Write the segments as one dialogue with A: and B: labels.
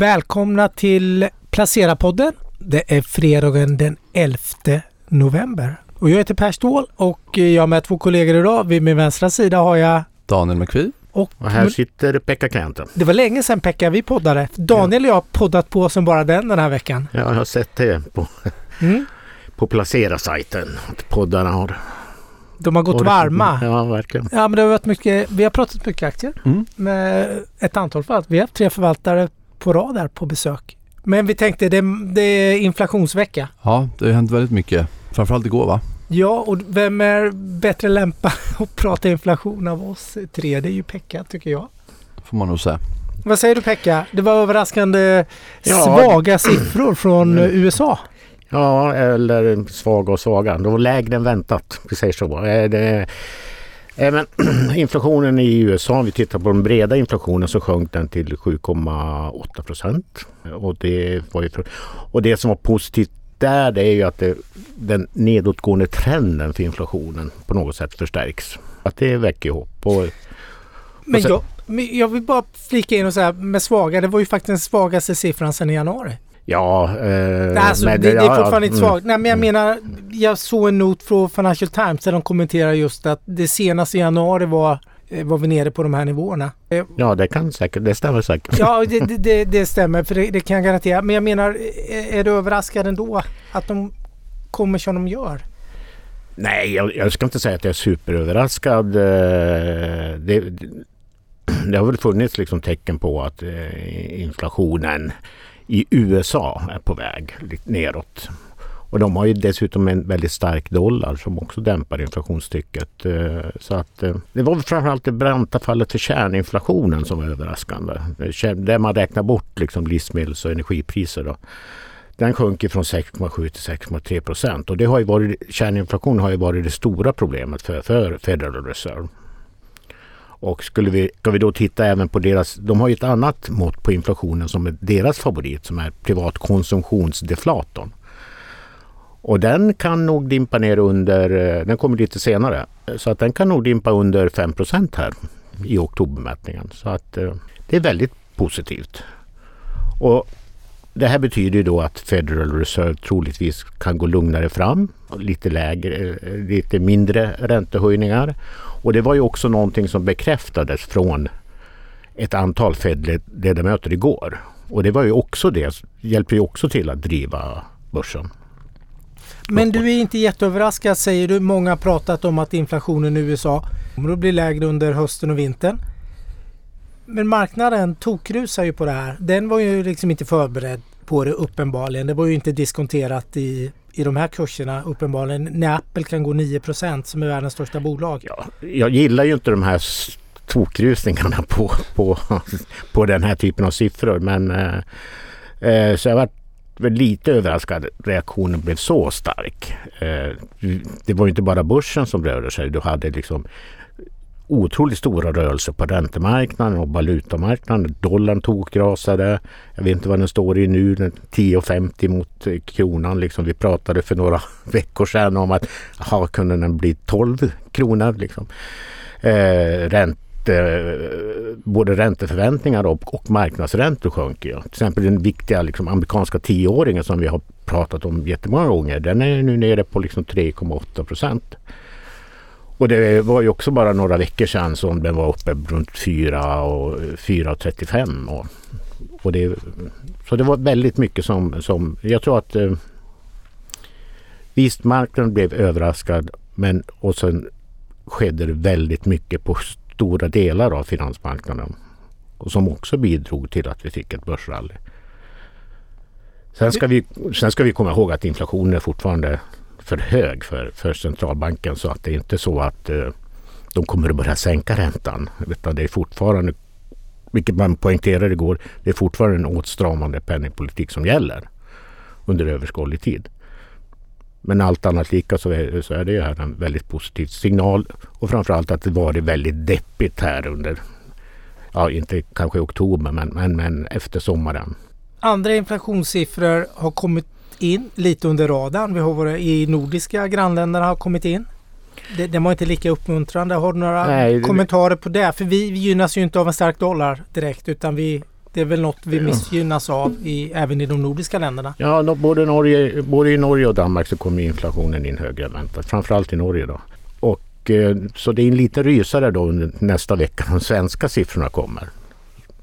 A: Välkomna till Placera-podden. Det är fredagen den 11 november. Och jag heter Per Ståhl och jag har med två kollegor idag. Vid min vänstra sida har jag
B: Daniel McPhee.
C: Och, och här sitter Pekka Kenten.
A: Det var länge sedan Pekka vi poddade. Daniel och jag har poddat på som bara den den här veckan.
C: Ja, jag har sett det på, mm. på Placera-sajten. Att poddarna har
A: de har gått varma.
C: Ja, verkligen.
A: Ja, men det har varit mycket, vi har pratat mycket aktier mm. med ett antal förvaltare. Vi har haft tre förvaltare på rad här på besök. Men vi tänkte det, det är inflationsvecka.
B: Ja, det har hänt väldigt mycket. Framförallt igår va?
A: Ja, och vem är bättre lämpad att prata inflation av oss tre? Det är ju Pekka tycker jag.
B: Får man nog säga.
A: Vad säger du Pekka? Det var överraskande ja, svaga siffror från mm. USA.
C: Ja, eller svaga och svaga. De var lägre än väntat. Vi säger så. Eh, det, Även inflationen i USA, om vi tittar på den breda inflationen så sjönk den till 7,8 procent. Och det, och det som var positivt där det är ju att det, den nedåtgående trenden för inflationen på något sätt förstärks. Att det väcker hopp. Och,
A: men, jag, jag vill bara flika in och säga med svaga, det var ju faktiskt den svagaste siffran sedan i januari.
C: Ja,
A: eh, alltså, men, det, det, är fortfarande inte svagt. Nej, men jag mm. menar, jag såg en not från Financial Times där de kommenterar just att det senaste i januari var eh, var vi nere på de här nivåerna.
C: Eh, ja, det kan säkert, det stämmer säkert.
A: Ja, det, det, det stämmer, för det, det, kan jag garantera. Men jag menar, är du överraskad ändå att de kommer som de gör?
C: Nej, jag, jag ska inte säga att jag är superöverraskad. Eh, det, det har väl funnits liksom tecken på att inflationen i USA är på väg neråt. Och de har ju dessutom en väldigt stark dollar som också dämpar inflationstrycket. Eh, så att eh, det var framförallt det branta fallet för kärninflationen som var överraskande. Där man räknar bort liksom livsmedels och energipriser. Då. Den sjunker från 6,7 till 6,3 procent och det har ju varit, kärninflation har ju varit det stora problemet för, för Federal Reserve. Och skulle vi, ska vi då titta även på deras, de har ju ett annat mått på inflationen som är deras favorit som är privatkonsumtionsdeflatorn. Och den kan nog dimpa ner under, eh, den kommer lite senare, så att den kan nog dimpa under 5% här i oktobermätningen. Så att eh, det är väldigt positivt. Och det här betyder ju då att Federal Reserve troligtvis kan gå lugnare fram. Lite, lägre, eh, lite mindre räntehöjningar. Och det var ju också någonting som bekräftades från ett antal Fed-ledamöter igår. Och det var ju också det, hjälper ju också till att driva börsen.
A: Men du är inte jätteöverraskad säger du. Många har pratat om att inflationen i USA kommer att bli lägre under hösten och vintern. Men marknaden tokrusar ju på det här. Den var ju liksom inte förberedd på det uppenbarligen. Det var ju inte diskonterat i, i de här kurserna uppenbarligen. När Apple kan gå 9% som är världens största bolag.
C: Ja, jag gillar ju inte de här tokrusningarna på, på, på den här typen av siffror. Men eh, eh så jag varit lite överraskad att reaktionen blev så stark. Eh, det var ju inte bara börsen som rörde sig. Du hade liksom otroligt stora rörelser på räntemarknaden och valutamarknaden. Dollarn tokrasade. Jag vet inte vad den står i nu, 10,50 mot kronan. Liksom vi pratade för några veckor sedan om att aha, kunde den bli 12 kronor. Liksom. Eh, ränte, både ränteförväntningar och, och marknadsräntor sjönk Ja. Till exempel den viktiga liksom, amerikanska tioåringen som vi har pratat om jättemånga gånger. Den är nu nere på liksom 3,8 procent. Och det var ju också bara några veckor sedan som den var uppe runt 4 och 4,35. Och, och det, så det var väldigt mycket som, som jag tror att eh, visst marknaden blev överraskad men och sen skedde det väldigt mycket på stora delar av finansmarknaden. Och som också bidrog till att vi fick ett börsrally. Sen ska, vi, sen ska vi komma ihåg att inflationen är fortfarande för hög för, för centralbanken så att det är inte så att eh, de kommer att börja sänka räntan. Utan det är fortfarande, vilket man poängterade igår, det är fortfarande en åtstramande penningpolitik som gäller under överskådlig tid. Men allt annat lika så är, så är det här en väldigt positiv signal och framförallt att det varit väldigt deppigt här under, ja inte kanske oktober men, men, men efter sommaren.
A: Andra inflationssiffror har kommit in lite under radarn. Vi har varit i nordiska grannländerna har kommit in. Det, det var inte lika uppmuntrande. Har du några Nej, det... kommentarer på det? För vi, vi gynnas ju inte av en stark dollar direkt utan vi Det är väl något vi missgynnas av i, även i de nordiska länderna.
C: Ja, no, både, Norge, både i Norge och Danmark så kommer inflationen in högre än väntat. Framförallt i Norge då. Och, eh, så det är en liten rysare då under nästa vecka när de svenska siffrorna kommer.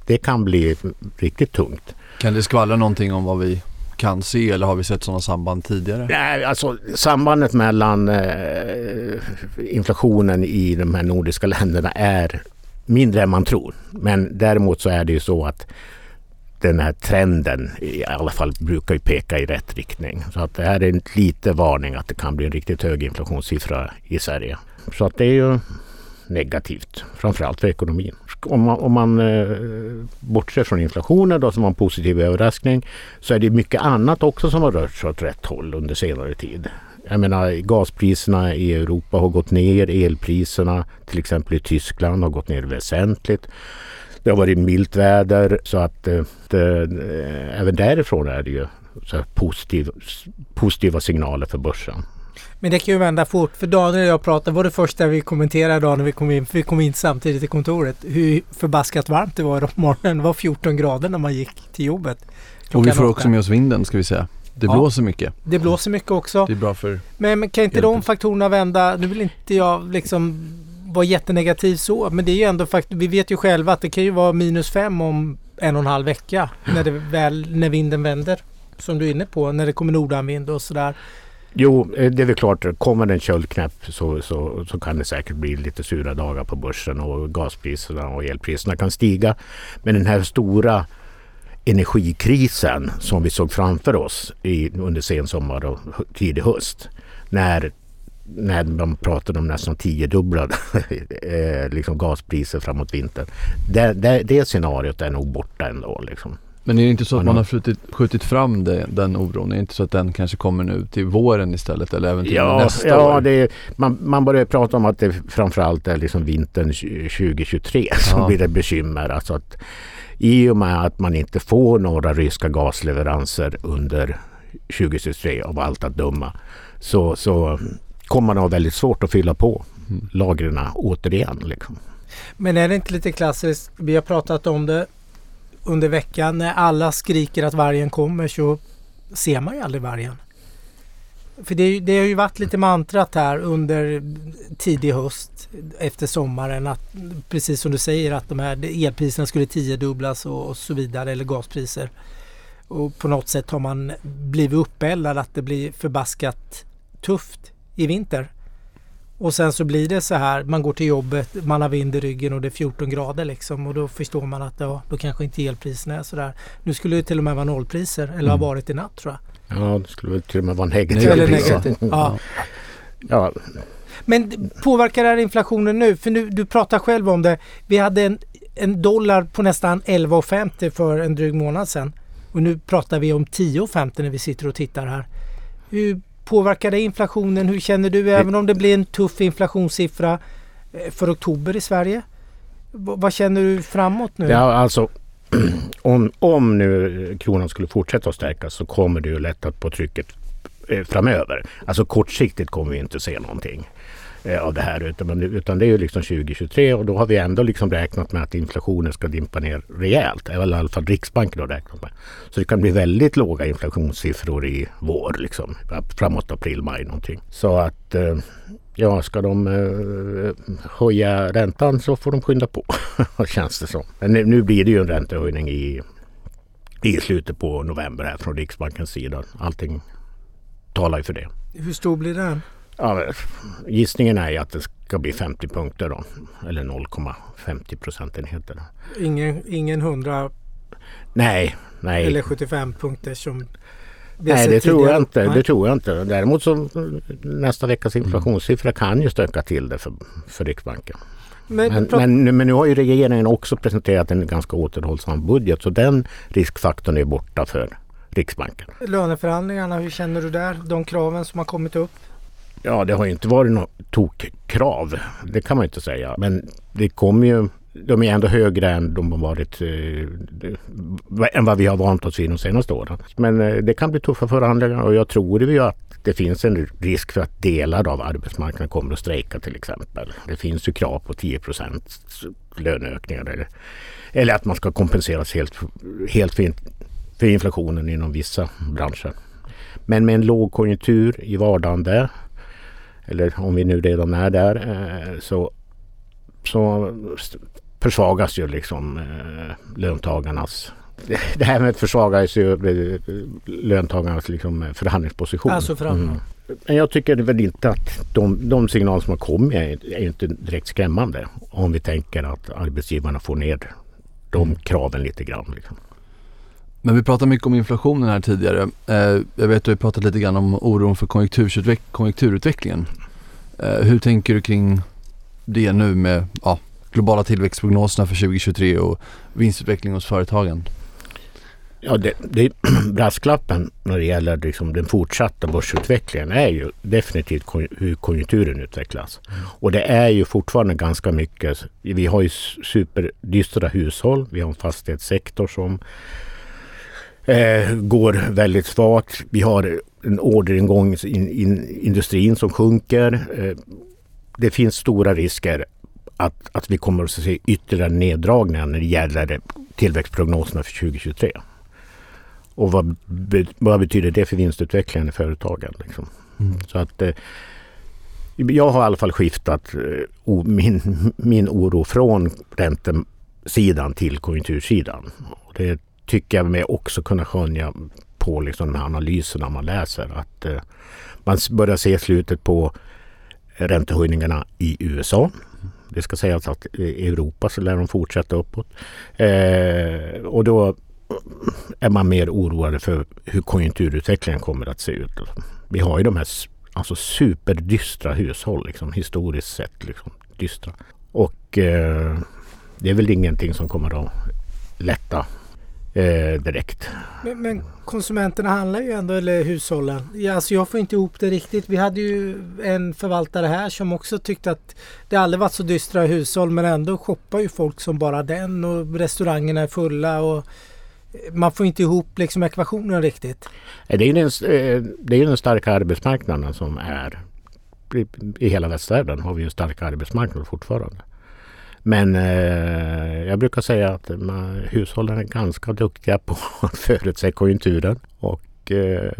C: Det kan bli riktigt tungt.
B: Kan det skvallra någonting om vad vi kan se eller har vi sett sådana samband tidigare?
C: Nej, alltså sambandet mellan eh, inflationen i de här nordiska länderna är mindre än man tror. Men däremot så är det ju så att den här trenden i alla fall brukar ju peka i rätt riktning. Så att det här är en liten varning att det kan bli en riktigt hög inflationssiffra i Sverige. Så att det är ju negativt, framförallt för ekonomin. Om man, om man eh, bortser från inflationen då som var en positiv överraskning så är det mycket annat också som har rört sig åt rätt håll under senare tid. Jag menar gaspriserna i Europa har gått ner, elpriserna till exempel i Tyskland har gått ner väsentligt. Det har varit milt väder så att eh, det, eh, även därifrån är det ju så positiv, positiva signaler för börsen.
A: Men det kan ju vända fort. För Daniel och jag pratade, var det första vi kommenterade idag när vi kom in, för vi kom in samtidigt i kontoret, hur förbaskat varmt det var på morgonen. Det var 14 grader när man gick till jobbet.
B: Och vi får också med oss vinden ska vi säga. Det ja, blåser mycket.
A: Det blåser mycket också.
B: Det är bra för...
A: Men, men kan inte de faktorerna vända? Nu vill inte jag liksom vara jättenegativ så, men det är ju ändå faktiskt, vi vet ju själva att det kan ju vara minus fem om en och en halv vecka när, det väl, när vinden vänder. Som du är inne på, när det kommer nordanvind och sådär.
C: Jo, eh, det är väl klart. Kommer det en köldknäpp så, så, så kan det säkert bli lite sura dagar på börsen och gaspriserna och elpriserna kan stiga. Men den här stora energikrisen som vi såg framför oss i, under sensommar och tidig höst. När, när man pratade om nästan tiodubblade eh, liksom gaspriser framåt vintern. Det, det, det scenariot är nog borta ändå. Liksom.
B: Men är det inte så att man har skjutit, skjutit fram det, den oron? Är det inte så att den kanske kommer nu till våren istället eller även till ja, nästa
C: ja,
B: år?
C: Ja, man, man börjar prata om att det framförallt är liksom vintern 2023 som ja. blir ett bekymmer. Alltså att I och med att man inte får några ryska gasleveranser under 2023 av allt att döma så, så kommer man ha väldigt svårt att fylla på mm. lagren återigen. Liksom.
A: Men är det inte lite klassiskt? Vi har pratat om det under veckan när alla skriker att vargen kommer så ser man ju aldrig vargen. För det, det har ju varit lite mantrat här under tidig höst efter sommaren att precis som du säger att de här elpriserna skulle tiodubblas och, och så vidare eller gaspriser. Och på något sätt har man blivit uppeldad att det blir förbaskat tufft i vinter. Och sen så blir det så här, man går till jobbet, man har vind i ryggen och det är 14 grader liksom och då förstår man att ja, då kanske inte elpriserna är sådär. Nu skulle det till och med vara nollpriser eller mm. ha varit i natt tror
C: jag. Ja, det skulle till och med vara negativa eller
A: negativ. Ja. ja. Men påverkar det här inflationen nu? För nu, du pratar själv om det. Vi hade en, en dollar på nästan 11,50 för en dryg månad sedan. Och nu pratar vi om 10,50 när vi sitter och tittar här. Hur Påverkar det inflationen? Hur känner du även om det blir en tuff inflationssiffra eh, för oktober i Sverige? Vad känner du framåt nu?
C: Ja, alltså om, om nu kronan skulle fortsätta att stärkas så kommer det ju lätta på trycket eh, framöver. Alltså kortsiktigt kommer vi inte se någonting. Eh, av det här utan, utan det är ju liksom 2023 och då har vi ändå liksom räknat med att inflationen ska dimpa ner rejält. Eller i alla fall Riksbanken har räknat med. Så det kan bli väldigt låga inflationssiffror i vår liksom framåt april, maj någonting. Så att eh, Ja, ska de eh, höja räntan så får de skynda på, känns det som. Men nu blir det ju en räntehöjning i, i slutet på november här från Riksbankens sida. Allting talar ju för det.
A: Hur stor blir den?
C: Ja, gissningen är att det ska bli 50 punkter då. Eller 0,50 procentenheter.
A: Ingen, ingen 100?
C: Nej, nej.
A: Eller 75 punkter som
C: Nej, det tror, jag inte, det tror jag inte. Däremot så nästa veckas inflationssiffra kan ju stöka till det för, för Riksbanken. Men, men, men, men, nu har ju regeringen också presenterat en ganska återhållsam budget så den riskfaktorn är borta för Riksbanken.
A: Löneförhandlingarna, hur känner du där? De kraven som har kommit upp?
C: Ja, det har inte varit något tokkrav. Det kan man inte säga. Men det kommer ju de är ändå högre än de har varit eh, än vad vi har vant oss vid de senaste åren. Men eh, det kan bli tuffa förhandlingar och jag tror ju att det finns en risk för att delar av arbetsmarknaden kommer att strejka till exempel. Det finns ju krav på 10 löneökningar eller, eller att man ska kompenseras helt, helt för, för inflationen inom vissa branscher. Men med en lågkonjunktur i vardagen där, eller om vi nu redan är där, eh, så, så försvagas ju liksom eh, löntagarnas det här med att försvagas ju eh, löntagarnas liksom förhandlingsposition.
A: Alltså förhandling.
C: Mm. Men jag tycker väl inte att de, de signaler som har kommit är, är inte direkt skrämmande. Om vi tänker att arbetsgivarna får ner de mm. kraven lite grann. Liksom.
B: Men vi pratade mycket om inflationen här tidigare. Eh, jag vet att vi pratat lite grann om oron för konjunkturutveck konjunkturutvecklingen. Eh, hur tänker du kring det nu med ja, globala tillväxtprognoserna för 2023 och vinstutveckling hos företagen?
C: Ja, det, det, brasklappen när det gäller liksom den fortsatta börsutvecklingen är ju definitivt hur konjunkturen utvecklas. Och det är ju fortfarande ganska mycket. Vi har ju superdystra hushåll. Vi har en fastighetssektor som eh, går väldigt svagt. Vi har en orderingång i in, in, industrin som sjunker. Eh, det finns stora risker att, att vi kommer att se ytterligare neddragningar när det gäller tillväxtprognoserna för 2023. Och vad, vad betyder det för vinstutvecklingen i företagen? Liksom? Mm. Så att eh, jag har i alla fall skiftat eh, min, min oro från räntesidan till konjunktursidan. Det tycker jag mig också kunna skönja på liksom de här analyserna man läser. Att eh, man börjar se slutet på räntehöjningarna i USA. Det ska sägas att i Europa så lär de fortsätta uppåt. Eh, och då är man mer oroad för hur konjunkturutvecklingen kommer att se ut. Vi har ju de här alltså superdystra hushåll liksom, historiskt sett. Liksom, dystra. Och eh, det är väl ingenting som kommer att lätta eh, direkt.
A: Men, men, konsumenterna handlar ju ändå, eller hushållen. Ja, alltså jag får inte ihop det riktigt. Vi hade ju en förvaltare här som också tyckte att det aldrig varit så dystra hushåll men ändå shoppar ju folk som bara den och restaurangerna är fulla. och man får inte ihop liksom ekvationen riktigt.
C: Det är den, eh, det är den starka arbetsmarknaden som är i hela västvärlden har vi en stark arbetsmarknad fortfarande. Men eh, jag brukar säga att man, hushållen är ganska duktiga på att förutse konjunkturen. Och, eh,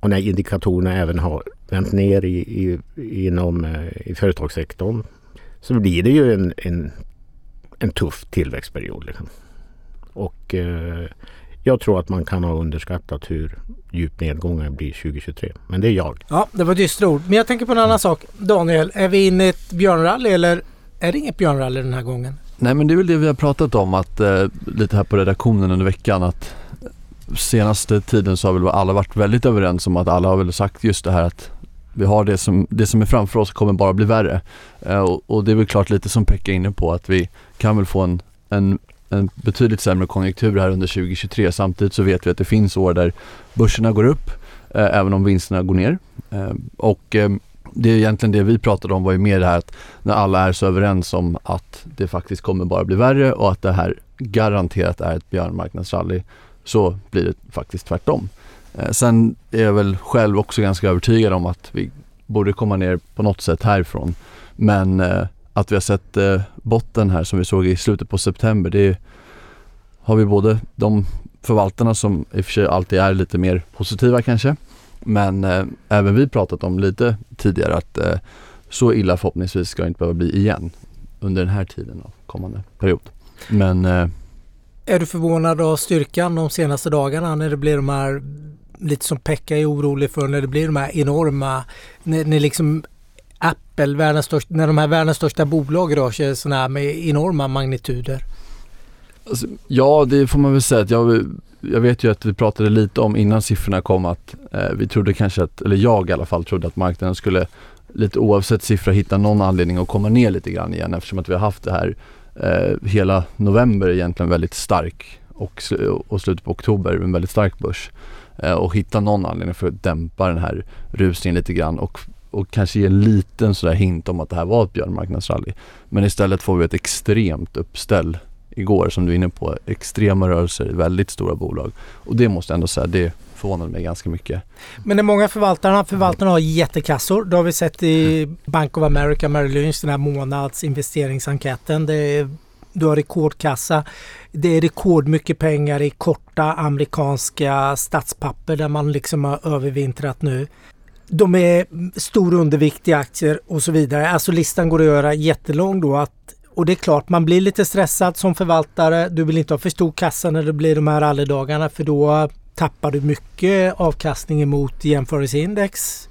C: och när indikatorerna även har vänt ner i, i, inom eh, i företagssektorn så blir det ju en, en, en tuff tillväxtperiod. Liksom. Och eh, jag tror att man kan ha underskattat hur djup nedgången blir 2023. Men det är jag.
A: Ja, det var dystra ord. Men jag tänker på en annan mm. sak. Daniel, är vi inne i ett björnrally eller är det inget björnrally den här gången?
B: Nej men det är väl det vi har pratat om att eh, lite här på redaktionen under veckan att senaste tiden så har väl alla varit väldigt överens om att alla har väl sagt just det här att vi har det som, det som är framför oss kommer bara bli värre. Eh, och, och, det är väl klart lite som Pekka är inne på att vi kan väl få en, en, en betydligt sämre konjunktur här under 2023. Samtidigt så vet vi att det finns år där börserna går upp eh, även om vinsterna går ner. Eh, och eh, det är egentligen det vi pratade om var ju mer det här att när alla är så överens om att det faktiskt kommer bara bli värre och att det här garanterat är ett björnmarknadsrally så blir det faktiskt tvärtom. Eh, sen är jag väl själv också ganska övertygad om att vi borde komma ner på något sätt härifrån. Men eh, att vi har sett eh, botten här som vi såg i slutet på september det har vi både de förvaltarna som i och för sig alltid är lite mer positiva kanske men eh, även vi pratat om lite tidigare att eh, så illa förhoppningsvis ska det inte behöva bli igen under den här tiden av kommande period. Men eh,
A: Är du förvånad av styrkan de senaste dagarna när det blir de här lite som Pekka är orolig för när det blir de här enorma, när, när liksom Apple, världens största, när de här världens största bolag rör sig sådana här med enorma magnituder?
B: Alltså, ja, det får man väl säga att jag jag vet ju att vi pratade lite om innan siffrorna kom att eh, vi trodde kanske att, eller jag i alla fall trodde att marknaden skulle lite oavsett siffra hitta någon anledning att komma ner lite grann igen eftersom att vi har haft det här eh, hela november egentligen väldigt stark och, och slutet på oktober en väldigt stark börs eh, och hitta någon anledning för att dämpa den här rusningen lite grann och och kanske ge en liten sådär hint om att det här var ett björnmarknadsrally. Men istället får vi ett extremt uppställ igår som du är inne på. Extrema rörelser i väldigt stora bolag. Och det måste jag ändå säga, det förvånade mig ganska mycket.
A: Men det är många förvaltarna, förvaltarna har jättekassor. Det har vi sett i Bank of America, Merrill Lynch, den här månadsinvesteringsenkäten. Det är, du har rekordkassa. Det är rekordmycket pengar i korta amerikanska statspapper där man liksom har övervintrat nu. De är stor undervikt i aktier och så vidare. Alltså listan går att göra jättelång då. Att, och det är klart, man blir lite stressad som förvaltare. Du vill inte ha för stor kassa när det blir de här rallydagarna för då tappar du mycket avkastning emot jämförelseindex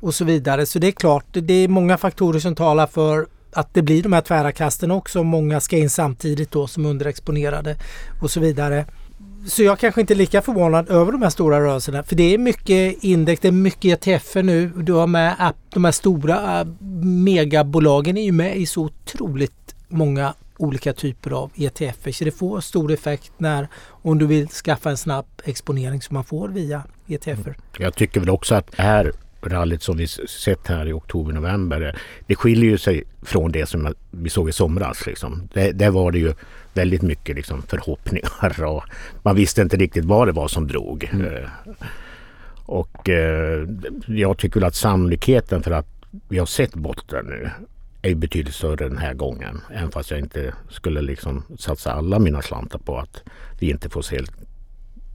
A: och så vidare. Så det är klart, det är många faktorer som talar för att det blir de här tvära kasten också. Många ska in samtidigt då som underexponerade och så vidare. Så jag kanske inte är lika förvånad över de här stora rörelserna. För det är mycket index, det är mycket ETFer nu. Du har med de här stora äh, megabolagen är ju med i så otroligt många olika typer av ETFer. Så det får stor effekt när om du vill skaffa en snabb exponering som man får via ETFer.
C: Jag tycker väl också att det här rallyt som vi sett här i oktober-november. Det skiljer ju sig från det som vi såg i somras. Liksom. Det, där var det ju väldigt mycket liksom, förhoppningar och man visste inte riktigt vad det var som drog. Mm. Eh, och eh, jag tycker att sannolikheten för att vi har sett botten nu är betydligt större den här gången. Även fast jag inte skulle liksom satsa alla mina slantar på att vi inte får se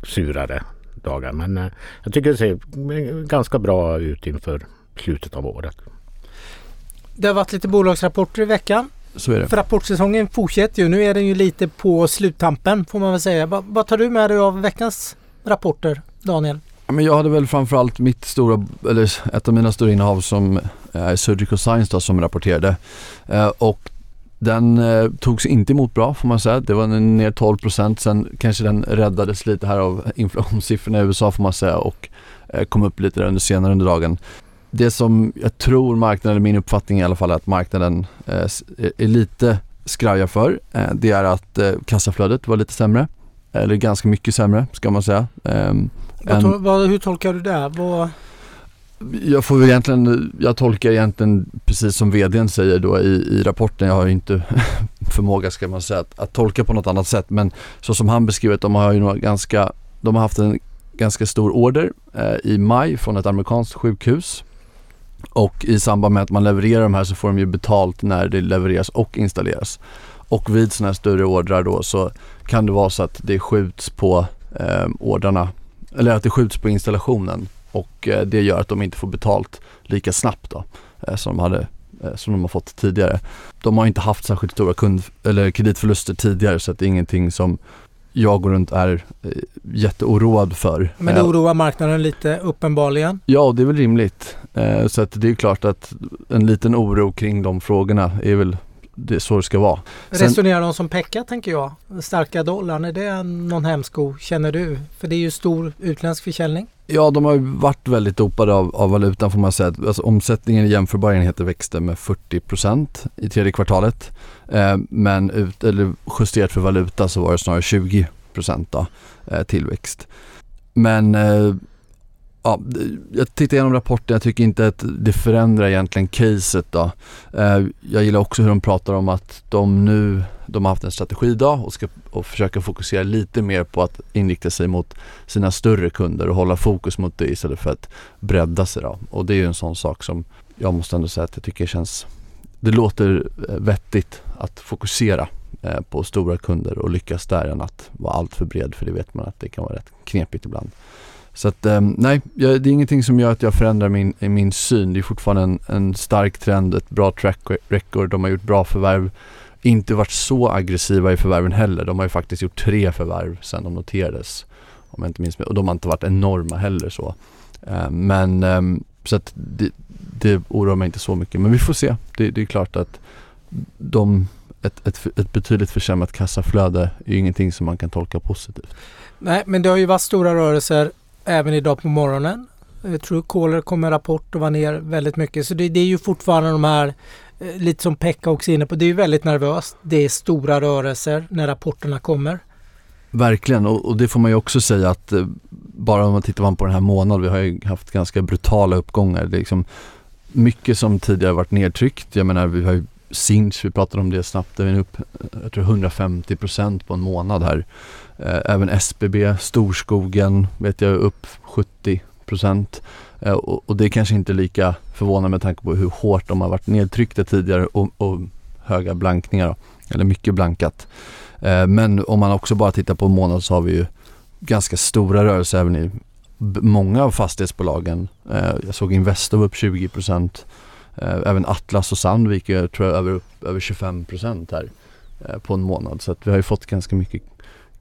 C: surare dagar. Men eh, jag tycker det ser ganska bra ut inför slutet av året.
A: Det har varit lite bolagsrapporter i veckan.
B: Så är det.
A: För rapportsäsongen fortsätter ju. Nu är den ju lite på sluttampen får man väl säga. Vad, vad tar du med dig av veckans rapporter Daniel?
B: Men jag hade väl framförallt mitt stora, eller ett av mina stora innehav som är Surgical Science då, som rapporterade. Eh, och den eh, togs inte emot bra får man säga. Det var ner 12 procent. Sen kanske den räddades lite här av inflationssiffrorna i USA får man säga och eh, kom upp lite där under senare under dagen. Det som jag tror marknaden, eller min uppfattning i alla fall, är att marknaden eh, är lite skraja för. Eh, det är att eh, kassaflödet var lite sämre. Eller ganska mycket sämre ska man säga.
A: Ehm, Ehm, vad, vad, hur tolkar du det? Vad...
B: Jag får väl egentligen, jag tolkar egentligen precis som vdn säger då i, i rapporten. Jag har ju inte förmåga ska man säga att, att, tolka på något annat sätt men så som han beskriver de har ju ganska, de har haft en ganska stor order eh, i maj från ett amerikanskt sjukhus och i samband med att man levererar de här så får de ju betalt när det levereras och installeras. Och vid sådana här större ordrar då så kan det vara så att det skjuts på eh, ordrarna eller att det skjuts på installationen och eh, det gör att de inte får betalt lika snabbt då, eh, som, de hade, eh, som de har fått tidigare. De har inte haft särskilt stora kund, eller kreditförluster tidigare så att det är ingenting som jag går runt är jätteoroad för.
A: Men det oroar marknaden lite uppenbarligen?
B: Ja, det är väl rimligt. Så att det är klart att en liten oro kring de frågorna är väl det är så det ska vara.
A: Sen, Resonerar de som Pekka tänker jag? Starka dollarn, är det någon hämsko känner du? För det är ju stor utländsk försäljning.
B: Ja, de har ju varit väldigt dopade av, av valutan får man säga. Alltså, omsättningen i jämförbara enheter växte med 40% i tredje kvartalet. Eh, men ut, eller justerat för valuta så var det snarare 20 då, eh, tillväxt. Men eh, ja, jag tittar igenom rapporten, jag tycker inte att det förändrar egentligen caset då. Eh, jag gillar också hur de pratar om att de nu, de har haft en strategidag och ska och försöka fokusera lite mer på att inrikta sig mot sina större kunder och hålla fokus mot det istället för att bredda sig då. Och det är ju en sån sak som jag måste ändå säga att jag tycker känns, det låter eh, vettigt att fokusera eh, på stora kunder och lyckas där än att vara allt för bred för det vet man att det kan vara rätt knepigt ibland. Så att ehm, nej, jag, det är ingenting som gör att jag förändrar min, min syn. Det är fortfarande en, en stark trend, ett bra track record. De har gjort bra förvärv. Inte varit så aggressiva i förvärven heller. De har ju faktiskt gjort tre förvärv sedan de noterades. Om jag inte minns. Och de har inte varit enorma heller så. Ehm, men ehm, så att det, det oroar mig inte så mycket. Men vi får se. Det, det är klart att de, ett, ett, ett betydligt försämrat kassaflöde är ju ingenting som man kan tolka positivt.
A: Nej, men det har ju varit stora rörelser även idag på morgonen. Eh, Truecaller kom med rapport och var ner väldigt mycket. Så det, det är ju fortfarande de här, eh, lite som Pekka också inne på, det är ju väldigt nervöst. Det är stora rörelser när rapporterna kommer.
B: Verkligen och, och det får man ju också säga att eh, bara om man tittar på den här månaden, vi har ju haft ganska brutala uppgångar. Det liksom, mycket som tidigare varit nedtryckt. Jag menar vi har ju Sinch, vi pratade om det snabbt, är upp jag tror 150% på en månad här. Eh, även SBB, Storskogen vet jag upp 70 procent. Eh, och, det är kanske inte lika förvånande med tanke på hur hårt de har varit nedtryckta tidigare och, och höga blankningar, då, eller mycket blankat. Eh, men om man också bara tittar på månad så har vi ju ganska stora rörelser även i många av fastighetsbolagen. Jag såg Investor upp 20 Eh, även Atlas och Sandvik tror jag över, över 25 här eh, på en månad. Så att vi har ju fått ganska mycket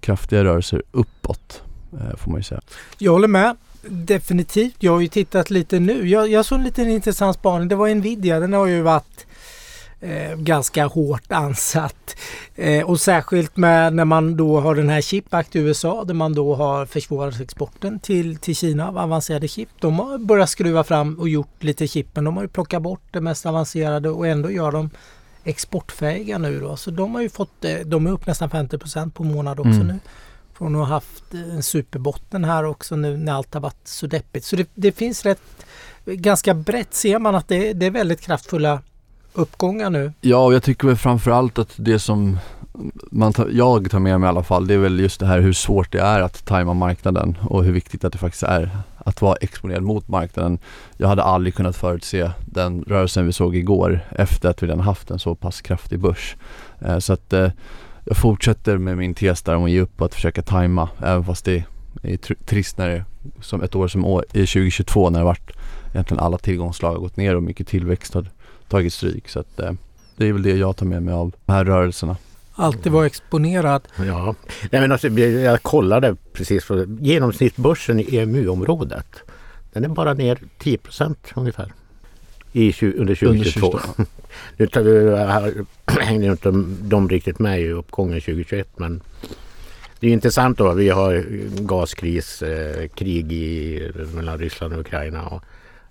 B: kraftiga rörelser uppåt eh, får man ju säga.
A: Jag håller med. Definitivt. Jag har ju tittat lite nu. Jag, jag såg en liten intressant spaning. Det var Nvidia. Den har ju varit eh, ganska hårt ansatt. Eh, och särskilt med när man då har den här Chip Act i USA där man då har försvårat exporten till, till Kina av avancerade chip. De har börjat skruva fram och gjort lite chip men de har ju plockat bort det mest avancerade och ändå gör de exportfähiga nu då. Så de har ju fått, eh, de är upp nästan 50% på månad också mm. nu. Från att ha haft eh, en superbotten här också nu när allt har varit så deppigt. Så det, det finns rätt, ganska brett ser man att det, det är väldigt kraftfulla uppgångar nu.
B: Ja, och jag tycker väl framförallt att det som man tar, jag tar med mig i alla fall, det är väl just det här hur svårt det är att tajma marknaden och hur viktigt att det faktiskt är att vara exponerad mot marknaden. Jag hade aldrig kunnat förutse den rörelsen vi såg igår efter att vi redan haft en så pass kraftig börs. Eh, så att eh, jag fortsätter med min tes där om att ge upp och att försöka tajma även fast det är trist när det som ett år som år, i 2022 när det varit egentligen alla tillgångsslag har gått ner och mycket tillväxt har tagit stryk. Så att, eh, det är väl det jag tar med mig av de här rörelserna.
A: Alltid vara exponerad.
C: Ja, Nej, men alltså, jag kollade precis på genomsnittsbörsen i EMU-området. Den är bara ner 10% ungefär i, under 2022. nu tar vi, hängde inte de riktigt med i uppgången 2021 men det är intressant då. Vi har gaskris, eh, krig i, mellan Ryssland och Ukraina och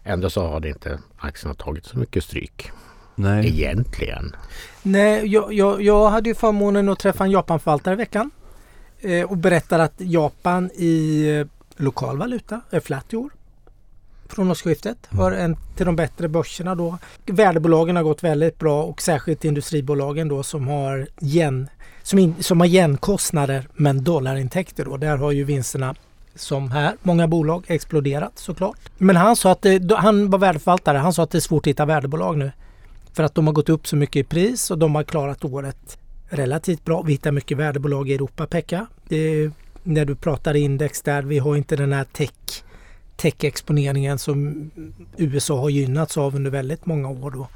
C: ändå så har det inte aktierna tagit så mycket stryk. Nej. Egentligen.
A: Nej, jag, jag, jag hade ju förmånen att träffa en Japanförvaltare i veckan eh, och berättar att Japan i eh, lokal valuta är flat i år från årsskiftet. Mm. Har en till de bättre börserna då. Värdebolagen har gått väldigt bra och särskilt industrisbolagen då som har yen, som, in, som har yenkostnader men dollarintäkter då. Där har ju vinsterna som här, många bolag exploderat såklart. Men han sa att det, han var värdeförvaltare. Han sa att det är svårt att hitta värdebolag nu. För att de har gått upp så mycket i pris och de har klarat året relativt bra. Vi hittar mycket värdebolag i Europa, Pekka. Det, när du pratar index där, vi har inte den här tech tech-exponeringen som USA har gynnats av under väldigt många år. Då,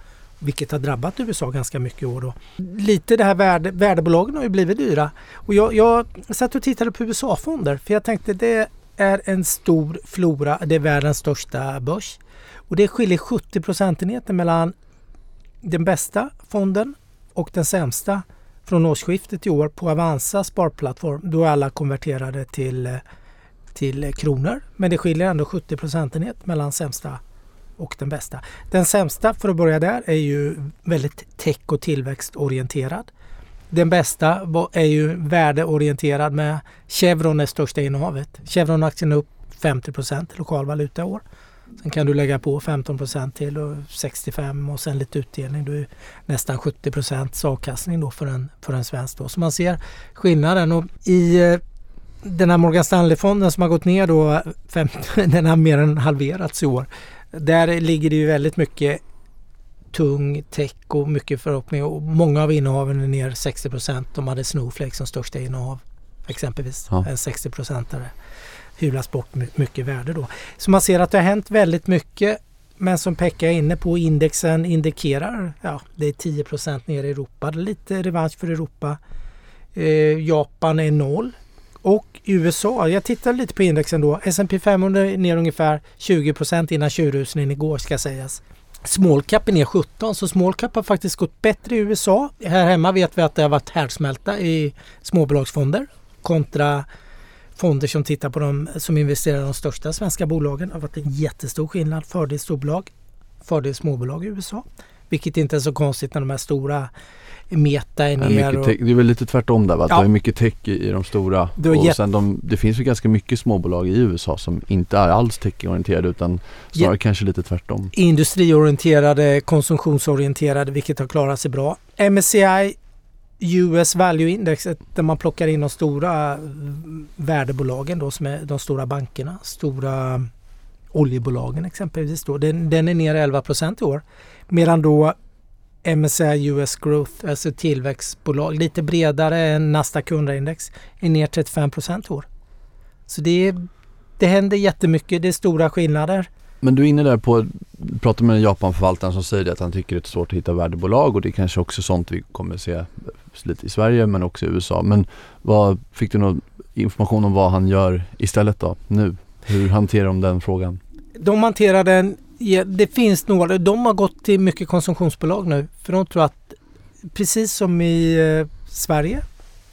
A: vilket har drabbat USA ganska mycket i år. Då. Lite det här värde, värdebolagen har ju blivit dyra. Och jag, jag satt och tittade på USA-fonder för jag tänkte det är en stor flora, det är världens största börs. Och det skiljer 70 procentenheter mellan den bästa fonden och den sämsta från årsskiftet i år på Avanza sparplattform. Då är alla konverterade till till kronor. Men det skiljer ändå 70 procentenhet mellan sämsta och den bästa. Den sämsta, för att börja där, är ju väldigt tech och tillväxtorienterad. Den bästa är ju värdeorienterad med Chevron är största innehavet. Chevron-aktien är upp 50 procent lokal valuta i år. Sen kan du lägga på 15 procent till och 65 och sen lite utdelning. Du är nästan 70 procents avkastning då för en, för en svensk. Då. Så man ser skillnaden. Och I eh, den här Morgan Stanley-fonden som har gått ner då, fem, den har mer än halverats i år. Där ligger det ju väldigt mycket tung tech och mycket förhoppning och många av innehaven är ner 60 procent. De hade Snowflake som största innehav exempelvis. Ja. En 60 procentare hyvlas bort mycket värde då. Så man ser att det har hänt väldigt mycket men som Pekka är inne på, indexen indikerar, ja det är 10 procent ner i Europa. Det är lite revansch för Europa. Eh, Japan är noll. Och USA, jag tittade lite på indexen då. S&P 500 är ner ungefär 20% innan tjurrusningen igår ska sägas. Small cap är ner 17 så small cap har faktiskt gått bättre i USA. Här hemma vet vi att det har varit härdsmälta i småbolagsfonder kontra fonder som tittar på de som investerar i de största svenska bolagen. Det har varit en jättestor skillnad. Fördel storbolag, fördel småbolag i USA. Vilket inte är så konstigt när de här stora Meta är ner. Och,
B: det är väl lite tvärtom där va?
A: Ja.
B: Du har mycket tech i, i de stora
A: har
B: och
A: jätt-
B: sen de, det finns ju ganska mycket småbolag i USA som inte är alls techorienterade utan snarare kanske lite tvärtom.
A: industriorienterade, konsumtionsorienterade, vilket har klarat sig bra. MSCI US Value Index där man plockar in de stora mm, värdebolagen då som är de stora bankerna, stora oljebolagen exempelvis då. Den, den är ner 11 i år. Medan då MSCI US Growth, alltså tillväxtbolag, lite bredare än Nasdaq 100-index, är ner 35 i år. Så det, är, det händer jättemycket, det är stora skillnader.
B: Men du är inne där på, pratar med Japanförvaltaren som säger att han tycker det är svårt att hitta värdebolag och det är kanske också sånt vi kommer se lite i Sverige men också i USA. Men vad, fick du någon information om vad han gör istället då, nu? Hur hanterar de den frågan?
A: De hanterar den, ja, det finns några, de har gått till mycket konsumtionsbolag nu för de tror att precis som i eh, Sverige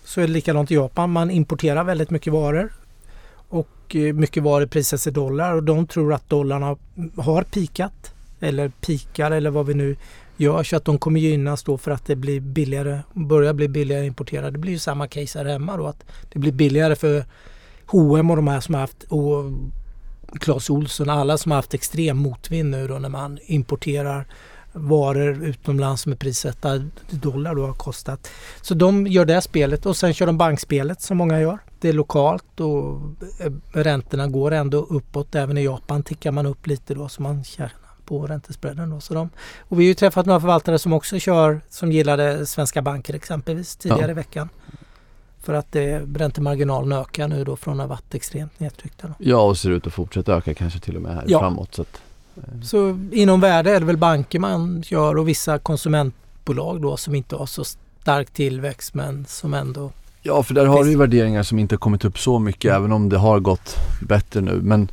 A: så är det likadant i Japan. Man importerar väldigt mycket varor och eh, mycket varor prisas i dollar och de tror att dollarna har pikat eller pikar eller vad vi nu gör så att de kommer gynnas då för att det blir billigare, börjar bli billigare att importera. Det blir ju samma case här hemma då att det blir billigare för H&M och de här som har haft och Clas Ohlson, alla som har haft extrem motvind nu då när man importerar varor utomlands med prissätta dollar då har kostat. Så de gör det spelet och sen kör de bankspelet som många gör. Det är lokalt och eh, räntorna går ändå uppåt. Även i Japan tickar man upp lite då så man tjänar på räntespreaden. Då. Så de, och vi har ju träffat några förvaltare som också kör, som gillade svenska banker exempelvis tidigare
B: Ja.
A: i veckan. För att det, räntemarginalen ökar nu då från att ha varit extremt nedtryckta. Då.
B: Ja och ser ut att fortsätta öka kanske till och med här
A: Ja.
B: framåt. Så att, eh,
A: Så inom värde är det väl banker man gör och vissa konsumentbolag då som inte har så stark tillväxt men som ändå...
B: Ja, för där har du ju värderingar som inte kommit upp så mycket
A: Mm.
B: även om det har gått bättre nu. Men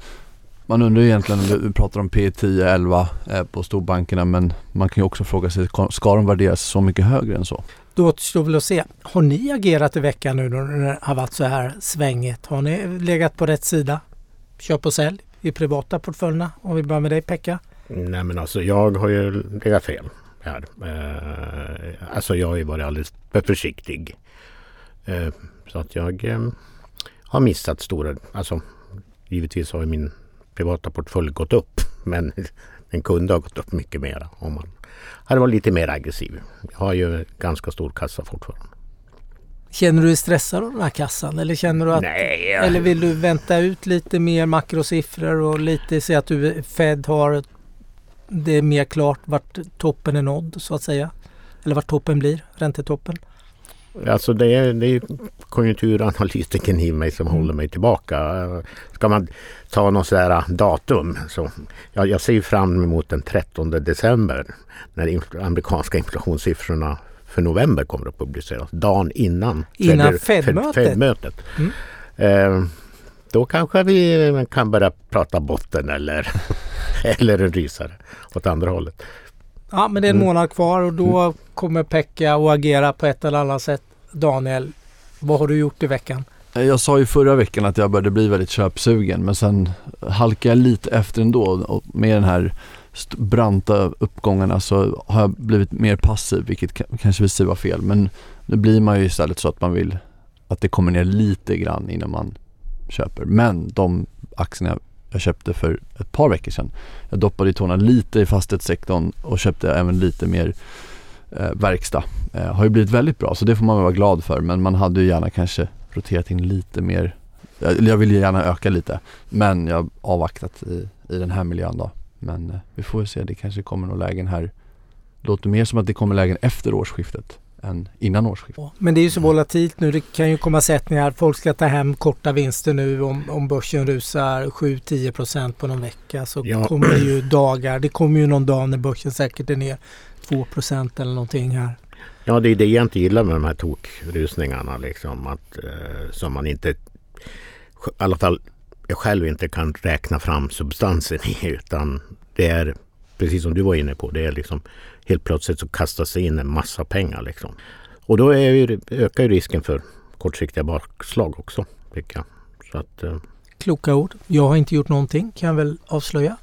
B: man undrar ju egentligen, vi pratar om P 10, 11 eh, på storbankerna men man kan ju också fråga sig, ska de värderas så mycket högre än så?
A: Då återstår väl att se. Har ni agerat i veckan nu då när det har varit så här svängigt? Har ni legat på rätt sida? Köp och sälj i privata portföljerna? Om vi börjar med dig Pekka.
C: Nej men alltså jag har ju legat fel här. Eh, alltså jag har ju varit alldeles för försiktig. Eh, så att jag eh, har missat stora, alltså givetvis har ju min privata portfölj gått upp. Men den kunde ha gått upp mycket mer om man hade varit lite mer aggressiv. Jag har ju ganska stor kassa fortfarande.
A: Känner du dig stressad av den här kassan? Eller känner du att...
C: Nej,
A: Eller vill du vänta ut lite mer makrosiffror och lite se att du, Fed har det är mer klart vart toppen är nådd så att säga? Eller vart toppen blir, räntetoppen?
C: Alltså det är, det är ju konjunkturanalytikern i mig som
A: Mm.
C: håller mig tillbaka. Ska man ta något sådär datum så jag, jag ser fram emot den 13 december när inf- amerikanska inflationssiffrorna för november kommer att publiceras. Dagen innan,
A: Innan
C: Fed-
A: Fed-mötet? Mm.
C: Eh, då kanske vi kan börja prata botten eller, eller en rysare åt andra hållet.
A: Ja men det är en
C: Mm.
A: månad kvar och då kommer Pekka att agera på ett eller annat sätt. Daniel, vad har du gjort i veckan?
B: Eh, Jag sa ju förra veckan att jag började bli väldigt köpsugen men sen halkade jag lite efter ändå och med den här branta uppgångarna så har jag blivit mer passiv vilket ka- kanske visar sig vara fel men nu blir man ju istället så att man vill att det kommer ner lite grann innan man köper. Men de aktierna jag köpte för ett par veckor sedan, jag doppade tårna lite i fastighetssektorn och köpte även lite mer eh, verkstad. Eh, har ju blivit väldigt bra så det får man väl vara glad för men man hade ju gärna kanske roterat in lite mer. Eller jag vill ju gärna öka lite men jag har avvaktat i, i den här miljön då. Men eh, vi får ju se, det kanske kommer några lägen här. Låter mer som att det kommer lägen efter årsskiftet än innan årsskiftet.
A: Men det är ju så volatilt nu. Det kan ju komma sättningar. Folk ska ta hem korta vinster nu om, om börsen rusar 7-10 procent på någon vecka. Så
C: Ja.
A: kommer det ju dagar. Det kommer ju någon dag när börsen säkert är ner 2 procent eller någonting här.
C: Ja, det är det jag inte gillar med de här tokrusningarna. Liksom, att, eh, som man inte, i alla fall jag själv inte kan räkna fram substansen i. Utan det är, precis som du var inne på, det är liksom helt plötsligt så kastas det in en massa pengar. Liksom. Och då ju, ökar ju risken för kortsiktiga bakslag också. Tycker jag. Så att, eh,
A: Kloka ord. Jag har inte gjort någonting kan jag väl avslöja.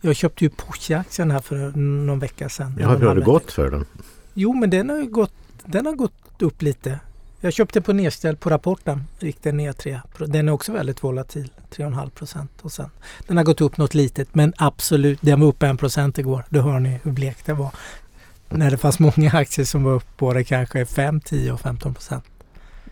A: Jag köpte ju Porsche-aktien här för någon vecka sedan.
C: Ja, hur har det gått för den?
A: Jo, men den har gått, den har gått upp lite. Jag köpte på nedställ på rapporten. Gick den ner 3. Den är också väldigt volatil. 3,5 procent. Och sen, den har gått upp något litet men absolut, den var upp 1 procent igår. Då hör ni hur blekt det var. När det fanns många aktier som var upp på det kanske 5, 10 och 15 procent.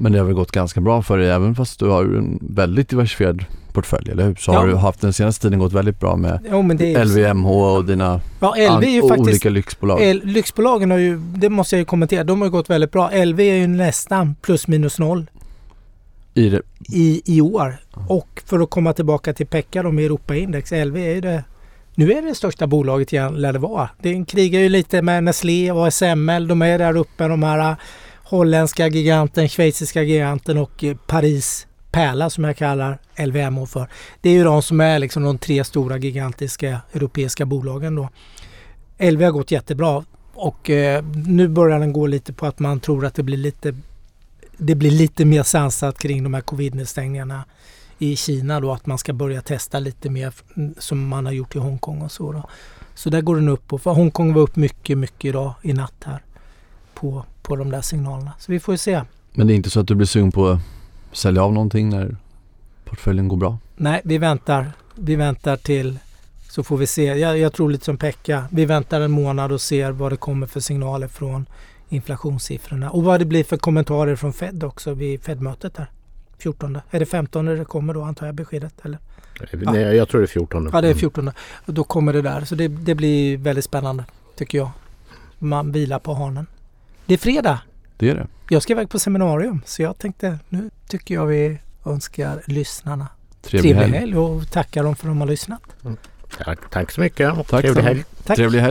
B: Men det har väl gått ganska bra för dig även fast du har en väldigt diversifierad portfölj, eller hur? Så
A: Ja.
B: har du haft den senaste tiden gått väldigt bra med
A: Jo,
B: LVMH och dina
A: Ja, LV är ju faktiskt
B: olika lyxbolag.
A: El, lyxbolagen har ju, det måste jag ju kommentera, de har ju gått väldigt bra. LV är ju nästan plus minus noll
B: I det,
A: i, i år. Och för att komma tillbaka till Pekka då med Europaindex, LV är ju det nu är det det största bolaget igen, lär det vara. Det krigar ju lite med Nestlé och ASML. De är där uppe, de här holländska giganten, schweiziska giganten och eh, Paris pärla som jag kallar LVMH för. Det är ju de som är liksom de tre stora gigantiska europeiska bolagen då. LV har gått jättebra och eh, nu börjar den gå lite på att man tror att det blir lite det blir lite mer sansat kring de här covid-nedstängningarna i Kina då att man ska börja testa lite mer som man har gjort i Hongkong och så då. Så där går den upp och för Hongkong var upp mycket, mycket idag i natt här på, på de där signalerna. Så vi får ju se.
B: men det är inte så att du blir sugen på att sälja av någonting när portföljen går bra?
A: Nej, vi väntar. Vi väntar till så får vi se. Jag, jag tror lite som Pekka. Vi väntar en månad och ser vad det kommer för signaler från inflationssiffrorna och vad det blir för kommentarer från Fed också vid Fed-mötet där. 14. Är det 15 det kommer då antar jag beskedet? Eller?
C: Nej, jag tror det är 14.
A: Ja, det är 14. Och då kommer det där. Så det, det blir väldigt spännande tycker jag. Man vilar på hanen. Det är fredag.
B: Det är det.
A: Jag ska iväg på seminarium så jag tänkte nu tycker jag vi önskar lyssnarna
B: Trevlig,
A: trevlig
B: helg.
A: helg och tackar dem för att de har lyssnat.
C: Tack, tack så mycket.
B: Tack
C: Trevlig helg.
A: Tack.
B: Trevlig helg.